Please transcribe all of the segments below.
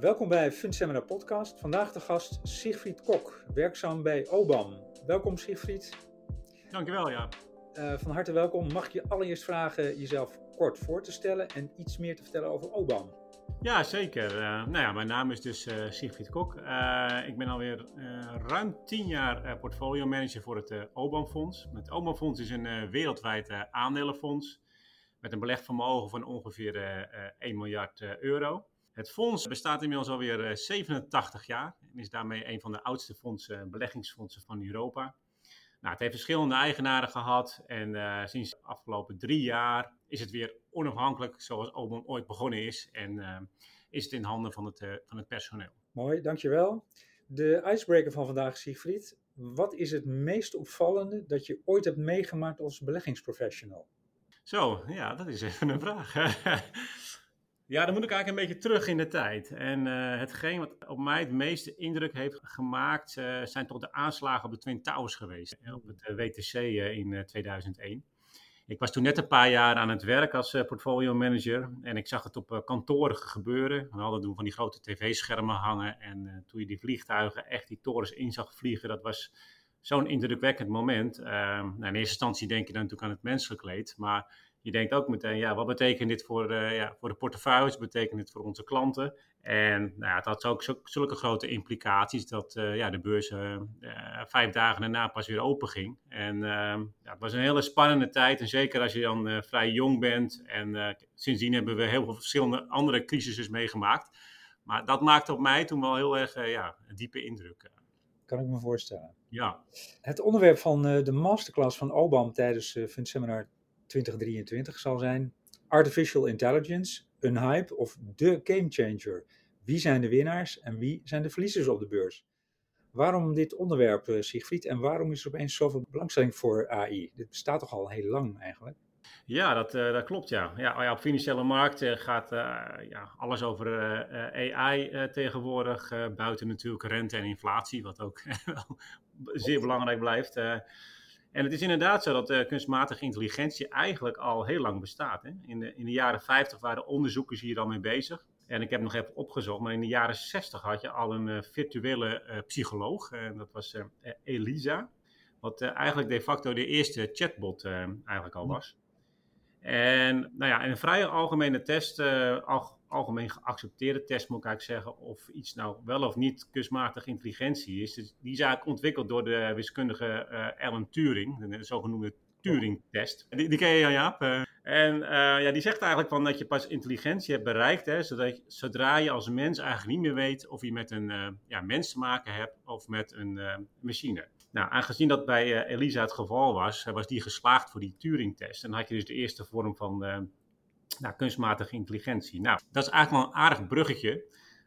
Welkom bij Fund Seminar Podcast. Vandaag de gast Siegfried Kok, werkzaam bij OBAM. Welkom Siegfried. Dankjewel, ja. Uh, van harte welkom. Mag ik je allereerst vragen jezelf kort voor te stellen en iets meer te vertellen over OBAM? Ja, zeker. Uh, nou ja, mijn naam is dus uh, Siegfried Kok. ik ben alweer ruim tien jaar portfolio manager voor het OBAM Fonds. Het OBAM Fonds is een wereldwijd aandelenfonds met een belegvermogen van ongeveer 1 miljard euro. Het fonds bestaat inmiddels alweer 87 eh, jaar en is daarmee een van de oudste fondsen, beleggingsfondsen van Europa. Nou, het heeft verschillende eigenaren gehad en uh, sinds de afgelopen drie jaar is het weer onafhankelijk zoals Obon ooit begonnen is en uh, is het in handen van het, uh, van het personeel. Mooi, dankjewel. De icebreaker van vandaag, Siegfried. Wat is het meest opvallende dat je ooit hebt meegemaakt als beleggingsprofessional? Zo, ja, dat is even een vraag. Ja, dan moet ik eigenlijk een beetje terug in de tijd. En uh, hetgeen wat op mij het meeste indruk heeft gemaakt, uh, zijn toch de aanslagen op de Twin Towers geweest. Op het uh, WTC in 2001. Ik was toen net een paar jaar aan het werk als portfolio manager. En ik zag het op kantoren gebeuren. We hadden toen van die grote tv-schermen hangen. En toen je die vliegtuigen echt die torens in zag vliegen, dat was zo'n indrukwekkend moment. nou, in eerste instantie denk je dan natuurlijk aan het menselijk leed. Maar je denkt ook meteen, ja, wat betekent dit voor, uh, ja, voor de portefeuilles? Wat betekent dit voor onze klanten? En nou ja, het had ook zulke grote implicaties dat uh, ja, de beurs uh, vijf dagen daarna pas weer open ging. En ehm, ja, het was een hele spannende tijd. En zeker als je dan vrij jong bent. En sindsdien hebben we heel veel verschillende andere crisissen meegemaakt. Maar dat maakte op mij toen wel heel erg ja, een diepe indruk. Kan ik me voorstellen. Ja. Het onderwerp van de masterclass van OBAM tijdens uh, Seminar 2023 zal zijn Artificial Intelligence, een hype of de gamechanger. Wie zijn de winnaars en wie zijn de verliezers op de beurs? Waarom dit onderwerp, uh, Siegfried, en waarom is er opeens zoveel belangstelling voor AI? Dit bestaat toch al heel lang eigenlijk? Ja, dat, uh, dat klopt ja. Ja, ja. Op financiële markten gaat uh, ja, alles over AI tegenwoordig, buiten natuurlijk rente en inflatie, wat ook zeer belangrijk blijft. En het is inderdaad zo dat uh, kunstmatige intelligentie eigenlijk al heel lang bestaat. Hè? In, de, in de jaren 50 waren onderzoekers hier al mee bezig. En ik heb nog even opgezocht, maar in de jaren 60 had je al een uh, virtuele uh, psycholoog. En dat was Elisa. Wat eigenlijk de facto de eerste chatbot eigenlijk al was. En nou ja, een vrij algemene test, al, algemeen geaccepteerde test, moet ik eigenlijk zeggen, of iets nou wel of niet kunstmatige intelligentie is. Dus die is eigenlijk ontwikkeld door de wiskundige uh, Alan Turing, de zogenoemde Turing-test. Die, die ken je, Jaap. Uh, en uh, ja, die zegt eigenlijk van dat je pas intelligentie hebt bereikt, hè, zodat zodra je als mens eigenlijk niet meer weet of je met een ja, mens te maken hebt of met een machine. Nou, aangezien dat bij Elisa het geval was, was die geslaagd voor die Turing-test. En dan had je dus de eerste vorm van nou, kunstmatige intelligentie. Nou, dat is eigenlijk wel een aardig bruggetje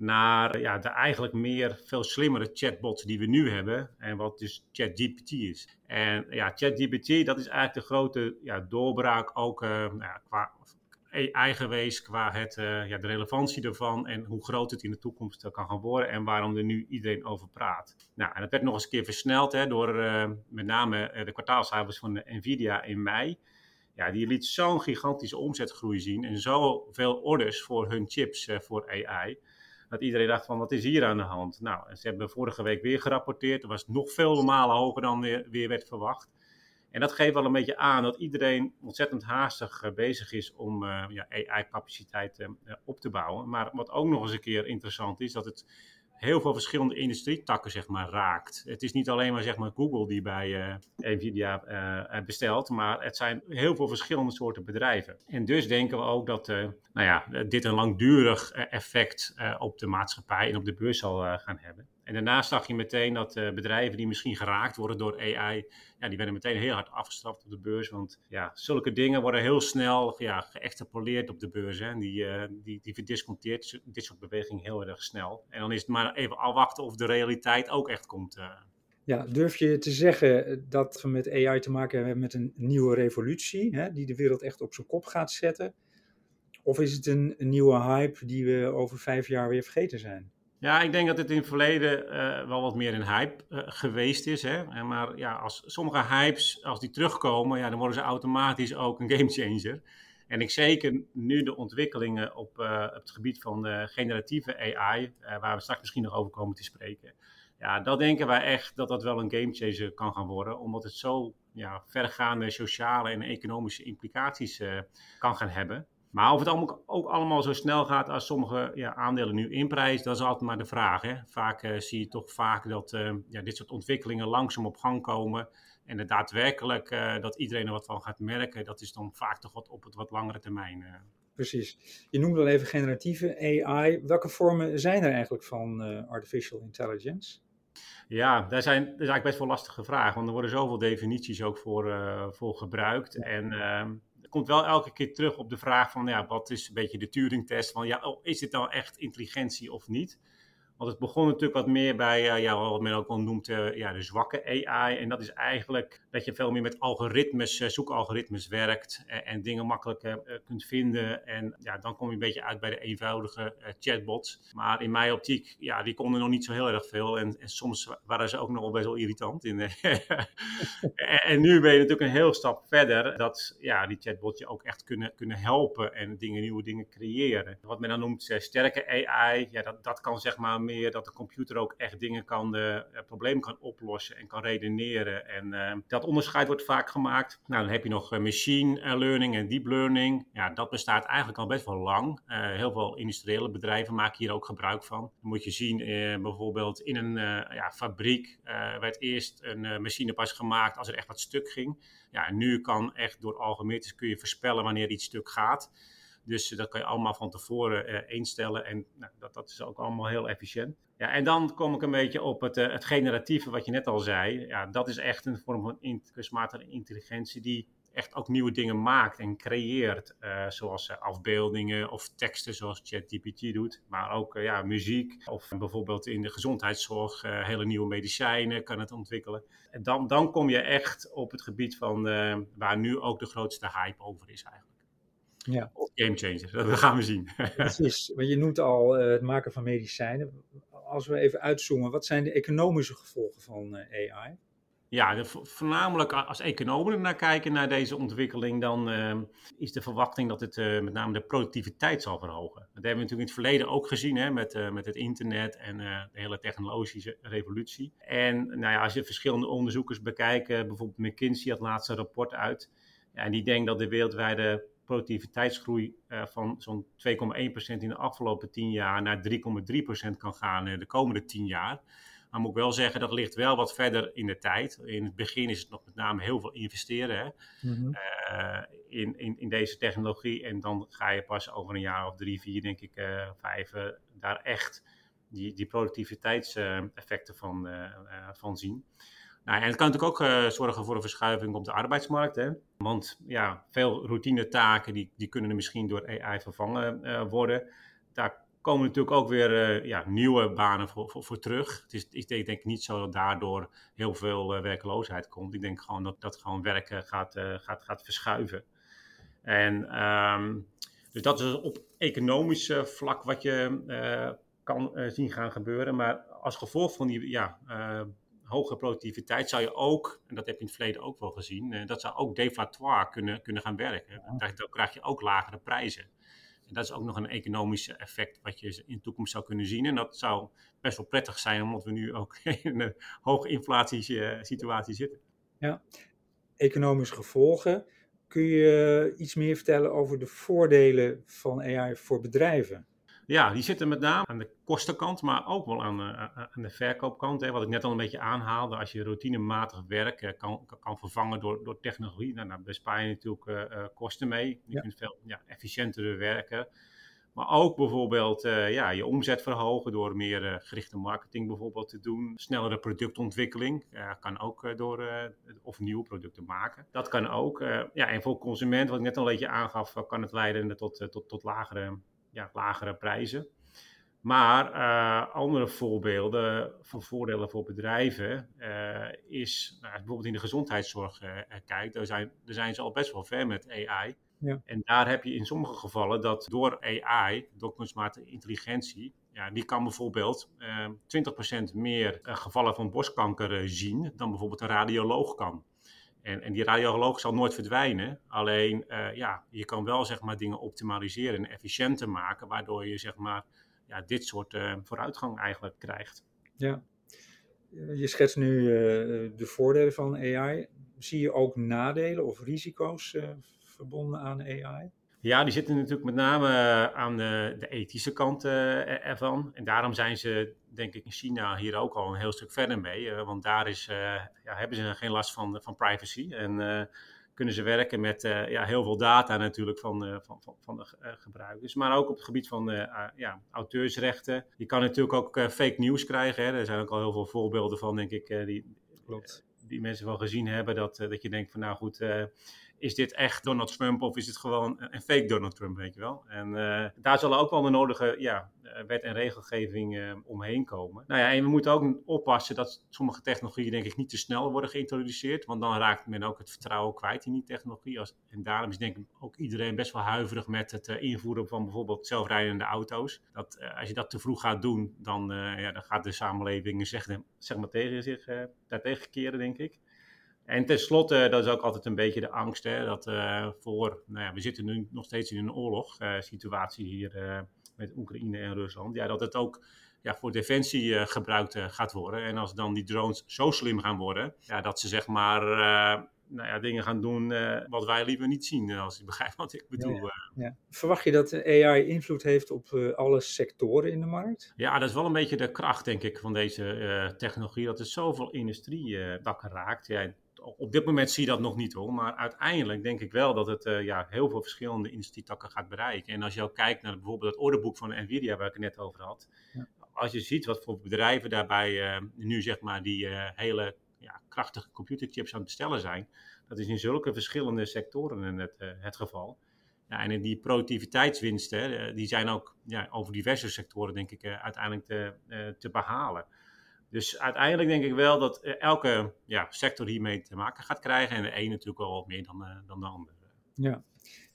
naar ja, de eigenlijk meer veel slimmere chatbots die we nu hebben en wat dus ChatGPT is. En ja, ChatGPT, dat is eigenlijk de grote ja, doorbraak ook uh, nou, qua AI geweest, qua het, uh, ja, de relevantie ervan en hoe groot het in de toekomst kan gaan worden en waarom er nu iedereen over praat. Nou, en dat werd nog eens een keer versneld hè, door met name de kwartaalcijfers van Nvidia in mei die liet zo'n gigantische omzetgroei zien en zoveel orders voor hun chips uh, voor AI. Dat iedereen dacht van, wat is hier aan de hand? Nou, ze hebben vorige week weer gerapporteerd. Er was nog veel malen hoger dan weer, werd verwacht. En dat geeft wel een beetje aan dat iedereen ontzettend haastig uh, bezig is om uh, ja, AI-capaciteit op te bouwen. Maar wat ook nog eens een keer interessant is, dat het heel veel verschillende industrietakken zeg maar, raakt. Het is niet alleen maar, zeg maar Google die bij uh, Nvidia uh, bestelt, maar het zijn heel veel verschillende soorten bedrijven. En dus denken we ook dat nou ja, dit een langdurig effect op de maatschappij en op de beurs zal gaan hebben. En daarnaast zag je meteen dat uh, bedrijven die misschien geraakt worden door AI, ja, die werden meteen heel hard afgestraft op de beurs. Want ja, zulke dingen worden heel snel ja, geëxtrapoleerd op de beurs. Hè. En die, uh, die, die verdisconteert dit soort bewegingen heel erg snel. En dan is het maar even afwachten of de realiteit ook echt komt. Uh. Ja, durf je te zeggen dat we met AI te maken hebben met een nieuwe revolutie, hè, die de wereld echt op zijn kop gaat zetten? Of is het een, een nieuwe hype die we over vijf jaar weer vergeten zijn? Ja, ik denk dat het in het verleden uh, wel wat meer een hype uh, geweest is. Hè? Maar ja, als sommige hypes, als die terugkomen, ja, dan worden ze automatisch ook een gamechanger. En ik zeker nu de ontwikkelingen op, op het gebied van generatieve AI, waar we straks misschien nog over komen te spreken. Ja, dat denken wij echt dat dat wel een gamechanger kan gaan worden, omdat het zo ja, vergaande sociale en economische implicaties kan gaan hebben. Maar of het allemaal, ook allemaal zo snel gaat als sommige ja, aandelen nu inprijzen, dat is altijd maar de vraag. Hè? Vaak uh, zie je toch vaak dat uh, ja, dit soort ontwikkelingen langzaam op gang komen. En het daadwerkelijk uh, dat iedereen er wat van gaat merken, dat is dan vaak toch wat op het wat langere termijn. Precies. Je noemde al even generatieve AI. Welke vormen zijn er eigenlijk van artificial intelligence? Ja, daar zijn, dat is eigenlijk best wel lastige vraag, want er worden zoveel definities ook voor, voor gebruikt. En ehm, komt wel elke keer terug op de vraag van, ja, wat is een beetje de Turing-test van, ja, oh, is dit nou echt intelligentie of niet? Want het begon natuurlijk wat meer bij, uh, ja, wat men ook wel noemt, uh, ja, de zwakke AI. En dat is eigenlijk dat je veel meer met algoritmes, uh, zoekalgoritmes werkt en dingen makkelijk kunt vinden. En ja, dan kom je een beetje uit bij de eenvoudige chatbots. Maar in mijn optiek, ja, die konden nog niet zo heel erg veel. En, en soms waren ze ook nog wel best wel irritant. In, en, en, nu ben je natuurlijk een heel stap verder. Dat ja, die chatbots je ook echt kunnen, kunnen helpen en dingen, nieuwe dingen creëren. Wat men dan noemt sterke AI, ja, dat, dat kan zeg maar dat de computer ook echt dingen kan, uh, problemen kan oplossen en kan redeneren. En uh, dat onderscheid wordt vaak gemaakt. Nou, dan heb je nog machine learning en deep learning. Ja, dat bestaat eigenlijk al best wel lang. heel veel industriële bedrijven maken hier ook gebruik van. Dan moet je zien, bijvoorbeeld in een ja, fabriek werd eerst een machine pas gemaakt als er echt wat stuk ging. Ja, nu kan echt door algoritmes kun je voorspellen wanneer iets stuk gaat. Dus dat kan je allemaal van tevoren uh, instellen en nou, dat, dat is ook allemaal heel efficiënt. Ja, en dan kom ik een beetje op het, uh, het generatieve wat je net al zei. Ja, dat is echt een vorm van kunstmatige intelligentie die echt ook nieuwe dingen maakt en creëert. Zoals afbeeldingen of teksten zoals ChatGPT doet. Maar ook ja, muziek of bijvoorbeeld in de gezondheidszorg hele nieuwe medicijnen kan het ontwikkelen. En dan, dan kom je echt op het gebied van waar nu ook de grootste hype over is eigenlijk. Ja. Of game changer, dat gaan we zien. Precies, want je noemt al uh, het maken van medicijnen. Als we even uitzoomen, wat zijn de economische gevolgen van uh, AI? Ja, de, voornamelijk als economen naar kijken naar deze ontwikkeling, dan uh, is de verwachting dat het met name de productiviteit zal verhogen. Dat hebben we natuurlijk in het verleden ook gezien hè, met, met het internet en de hele technologische revolutie. En nou ja, als je verschillende onderzoekers bekijkt, bijvoorbeeld McKinsey had laatst een rapport uit. Ja, en die denkt dat de wereldwijde productiviteitsgroei uh, van zo'n 2,1% in de afgelopen 10 jaar naar 3,3% kan gaan uh, de komende 10 jaar. Maar moet ik wel zeggen, dat ligt wel wat verder in de tijd. In het begin is het nog met name heel veel investeren hè? Mm -hmm. uh, in, in, in deze technologie. En dan ga je pas over een jaar of drie, vier, denk ik, vijf, daar echt die, die productiviteitseffecten van, van zien. Nou, en het kan natuurlijk ook uh, zorgen voor een verschuiving op de arbeidsmarkt. Hè? Want ja, veel routine taken die, die kunnen er misschien door AI vervangen uh, worden. Daar komen natuurlijk ook weer uh, ja, nieuwe banen voor, voor, terug. Het is, ik denk, denk niet zo dat daardoor heel veel werkloosheid komt. Ik denk gewoon dat, dat gewoon werken gaat, gaat, gaat verschuiven. En um, dus dat is op economisch vlak wat je kan zien gaan gebeuren. Maar als gevolg van die ja, hoge productiviteit zou je ook, en dat heb je in het verleden ook wel gezien, uh, dat zou ook deflatoire kunnen, kunnen gaan werken. Dan krijg je ook lagere prijzen. En dat is ook nog een economisch effect wat je in de toekomst zou kunnen zien. En dat zou best wel prettig zijn, omdat we nu ook in een hoge inflatiesituatie zitten. Ja, economische gevolgen. Kun je iets meer vertellen over de voordelen van AI voor bedrijven? Ja, die zitten met name aan de kostenkant, maar ook wel aan, uh, aan de verkoopkant. Hè. Wat ik net al een beetje aanhaalde, als je routinematig werk uh, kan, kan vervangen door, door technologie, dan nou, bespaar je natuurlijk uh, kosten mee. Je ja. kunt veel ja, efficiënter werken. Maar ook bijvoorbeeld ja, je omzet verhogen door meer gerichte marketing bijvoorbeeld te doen. Snellere productontwikkeling kan ook door, of nieuwe producten maken. Dat kan ook. ja, en voor consument, wat ik net al een beetje aangaf, kan het leiden tot, tot, tot lagere ja, lagere prijzen. Maar uh, andere voorbeelden van voordelen voor bedrijven uh, is, nou, bijvoorbeeld in de gezondheidszorg uh, kijkt, daar zijn, daar zijn ze al best wel ver met AI. Ja. En daar heb je in sommige gevallen dat door AI, door kunstmatige intelligentie, ja, die kan bijvoorbeeld 20% meer gevallen van borstkanker zien dan bijvoorbeeld een radioloog kan. En, en die radioloog zal nooit verdwijnen. Alleen, ja, je kan wel zeg maar dingen optimaliseren en efficiënter maken, waardoor je zeg maar ja, dit soort vooruitgang eigenlijk krijgt. Ja, je schetst nu de voordelen van AI. Zie je ook nadelen of risico's verbonden aan AI? Ja, die zitten natuurlijk met name eh, aan de, de ethische kant uh, ervan. En daarom zijn ze, denk ik, in China hier ook al een heel stuk verder mee. Uh, want daar is, ja, hebben ze geen last van, van privacy. En kunnen ze werken met ja, heel veel data natuurlijk van, van, van, van de gebruikers. Maar ook op het gebied van ja, auteursrechten. Je kan natuurlijk ook fake news krijgen. Hè. Er zijn ook al heel veel voorbeelden van, denk ik, die, Klopt. Die mensen wel gezien hebben. Dat, dat je denkt van, nou goed is dit echt Donald Trump of is het gewoon een fake Donald Trump, weet je wel? En uh, daar zullen ook wel de nodige ja, eh, wet en regelgeving omheen komen. Nou ja, en we moeten ook oppassen dat sommige technologieën denk ik niet te snel worden geïntroduceerd, want dan raakt men ook het vertrouwen kwijt in die technologie. Als, en daarom is denk ik ook iedereen best wel huiverig met het invoeren van bijvoorbeeld zelfrijdende auto's. Dat als je dat te vroeg gaat doen, dan, ja, dan gaat de samenleving zeg, zeg maar tegen zich daartegen keren. En tenslotte, dat is ook altijd een beetje de angst, hè, dat uh, voor, nou ja, we zitten nu nog steeds in een oorlogssituatie uh, hier uh, met Oekraïne en Rusland, ja, dat het ook ja, voor defensie gebruikt gaat worden. En als dan die drones zo slim gaan worden, ja, dat ze zeg maar nou ja, dingen gaan doen wat wij liever niet zien, als je begrijpt wat ik bedoel. Ja, ja. Verwacht je dat AI invloed heeft op alle sectoren in de markt? Ja, dat is wel een beetje de kracht, denk ik, van deze technologie, dat er zoveel industrie takken raakt. Ja, op dit moment zie je dat nog niet hoor. Maar uiteindelijk denk ik wel dat het ja, heel veel verschillende industrietakken gaat bereiken. En als je ook kijkt naar bijvoorbeeld het orderboek van Nvidia, waar ik het net over had. Ja. Als je ziet wat voor bedrijven daarbij nu zeg maar die hele ja, krachtige computerchips aan het bestellen zijn. Dat is in zulke verschillende sectoren het, het geval. Ja, en die productiviteitswinsten, die zijn ook ja, over diverse sectoren denk ik uiteindelijk te, te behalen. Dus uiteindelijk denk ik wel dat eh, elke ja, sector hiermee te maken gaat krijgen. En de een natuurlijk wel wat meer dan, dan de ander. Ja.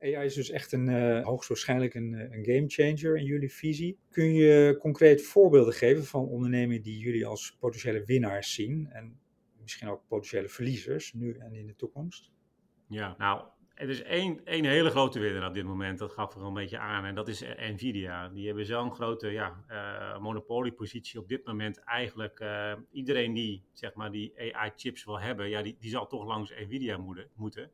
AI is dus echt een, hoogstwaarschijnlijk een, een game changer in jullie visie. Kun je concreet voorbeelden geven van ondernemingen die jullie als potentiële winnaars zien? En misschien ook potentiële verliezers, nu en in de toekomst? Ja, nou, er is één, één hele grote winnaar op dit moment, dat gaf er een beetje aan, en dat is Nvidia. Die hebben zo'n grote ja, uh, monopoliepositie op dit moment. Eigenlijk uh, iedereen die, zeg maar, die AI-chips wil hebben, ja, die, die zal toch langs Nvidia moeten, moeten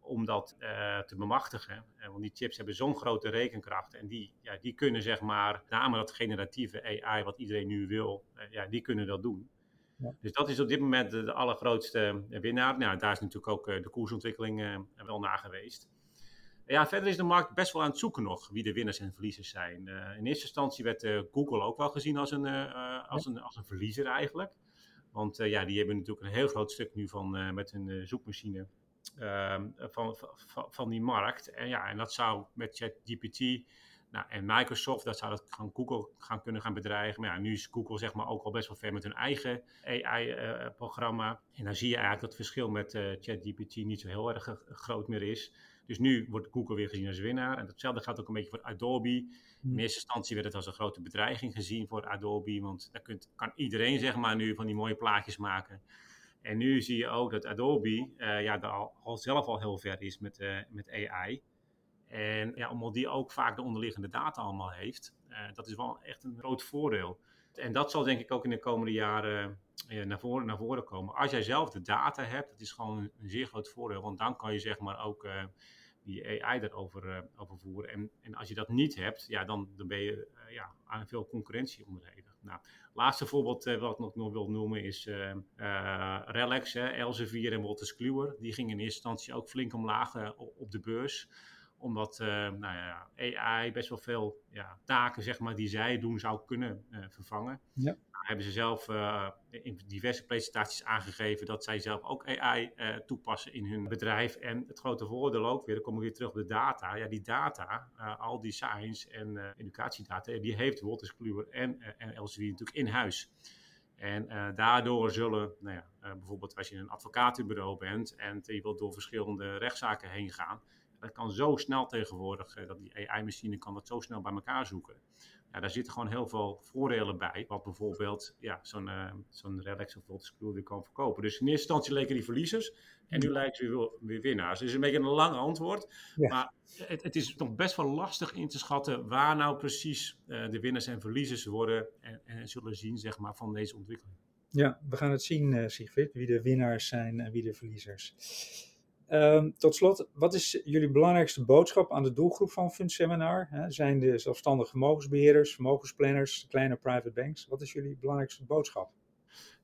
om dat uh, te bemachtigen. want die chips hebben zo'n grote rekenkracht en die, ja, die kunnen, zeg maar, name dat generatieve AI, wat iedereen nu wil, ja, die kunnen dat doen. Dus dat is op dit moment de, allergrootste eh, winnaar. Nou, daar is natuurlijk ook eh, de koersontwikkeling eh, wel naar geweest. Ja, verder is de markt best wel aan het zoeken nog wie de winnaars en verliezers zijn. in eerste instantie werd Google ook wel gezien als een, als een, als een verliezer eigenlijk. Want ja, die hebben natuurlijk een heel groot stuk nu van, met hun zoekmachine ehm, van, van, van die markt. En ja, en dat zou met ChatGPT nou, en Microsoft, dat zou dat gaan Google gaan kunnen gaan bedreigen. Maar ja, nu is Google zeg maar ook al best wel ver met hun eigen AI-programma. Eh, en dan zie je eigenlijk dat het verschil met uh, ChatGPT niet zo heel erg groot meer is. Dus nu wordt Google weer gezien als winnaar. En datzelfde gaat ook een beetje voor Adobe. Hmm. In eerste instantie werd het als een grote bedreiging gezien voor Adobe. Want daar kunt, kan iedereen zeg maar nu van die mooie plaatjes maken. En nu zie je ook dat Adobe uh, ja, al, al, zelf al heel ver is met, met AI. En ja, omdat die ook vaak de onderliggende data allemaal heeft, uh, dat is wel echt een groot voordeel. En dat zal denk ik ook in de komende jaren uh, naar, voren, naar voren komen. Als jij zelf de data hebt, dat is gewoon een, zeer groot voordeel. Want dan kan je zeg maar ook uh, die AI erover over voeren. En, en als je dat niet hebt, ja, dan, dan ben je ja, aan veel concurrentie onderhevig. Nou, laatste voorbeeld wat ik nog, wil noemen is Relax, Elsevier en Wolters Kluwer. Die gingen in eerste instantie ook flink omlaag op de beurs omdat uh, nou ja, AI best wel veel ja, taken zeg maar, die zij doen zou kunnen uh, vervangen. Ja. Nou, hebben ze zelf uh, in diverse presentaties aangegeven dat zij zelf ook AI toepassen in hun bedrijf. En het grote voordeel ook weer, dan kom ik weer terug op de data. Ja, die data, al die science en educatiedata, die heeft Wolters Kluwer en, en Elsevier natuurlijk in huis. En uh, daardoor zullen, nou ja, uh, bijvoorbeeld als je een advocatenbureau bent en je wilt door verschillende rechtszaken heen gaan, dat kan zo snel tegenwoordig, dat die AI-machine kan dat zo snel bij elkaar zoeken. Ja, daar zitten gewoon heel veel voordelen bij. Wat bijvoorbeeld ja, zo'n uh, zo'n Relax of Screw kan verkopen. Dus in eerste instantie leken die verliezers. En nu lijkt het weer, weer winnaars. Het is een beetje een lang antwoord. Maar het, het, is nog best wel lastig in te schatten waar nou precies uh, de winnaars en verliezers worden. En, en, zullen zien zeg maar, van deze ontwikkeling. Ja, we gaan het zien, uh, Sigrid, wie de winnaars zijn en wie de verliezers. Um, tot slot, wat is jullie belangrijkste boodschap aan de doelgroep van Fundseminar? He, zijn de zelfstandige vermogensbeheerders, vermogensplanners, kleine private banks? Wat is jullie belangrijkste boodschap?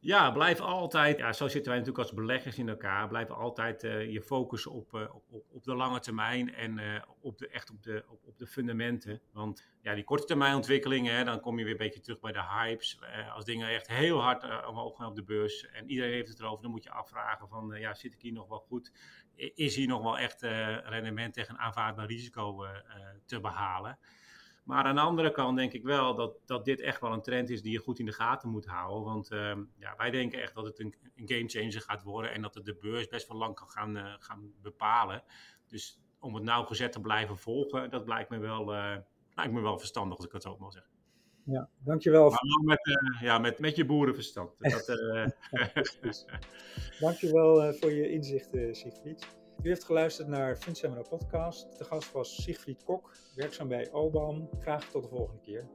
Ja, blijf altijd, ja, zo zitten wij natuurlijk als beleggers in elkaar, blijf altijd uh, je focussen op, uh, op, op de lange termijn en uh, op de, echt op de, op, op, de fundamenten. Want ja, die korte termijn ontwikkelingen, dan kom je weer een beetje terug bij de hypes. als dingen echt heel hard omhoog gaan op de beurs en iedereen heeft het erover, dan moet je afvragen van, ja, zit ik hier nog wel goed? Is hier nog wel echt rendement tegen een aanvaardbaar risico te behalen? Maar aan de andere kant denk ik wel dat, dat dit echt wel een trend is die je goed in de gaten moet houden. Want uh, ja, wij denken echt dat het een, een game changer gaat worden en dat het de beurs best wel lang kan gaan, uh, gaan bepalen. Dus om het nauwgezet te blijven volgen, dat blijkt me wel, uh, lijkt me wel verstandig, als ik het zo mag zeggen. Ja, dankjewel. Maar met, ja, met, met je boerenverstand. Dat, dus, dankjewel voor je inzichten, Siegfried. U heeft geluisterd naar Fundseminar Podcast. De gast was Siegfried Kok, werkzaam bij Obam. Graag tot de volgende keer.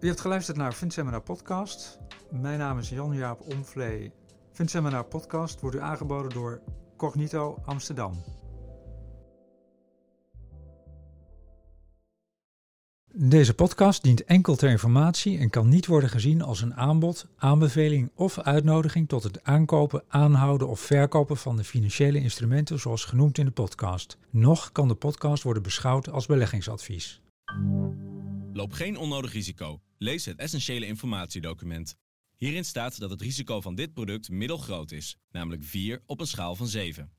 U heeft geluisterd naar Fundseminar Podcast. Mijn naam is Jan-Jaap Omvlee. Fundseminar Podcast wordt u aangeboden door Cognito Amsterdam. Deze podcast dient enkel ter informatie en kan niet worden gezien als een aanbod, aanbeveling of uitnodiging tot het aankopen, aanhouden of verkopen van de financiële instrumenten zoals genoemd in de podcast. Nog kan de podcast worden beschouwd als beleggingsadvies. Loop geen onnodig risico. Lees het essentiële informatiedocument. Hierin staat dat het risico van dit product middelgroot is, namelijk 4 op een schaal van 7.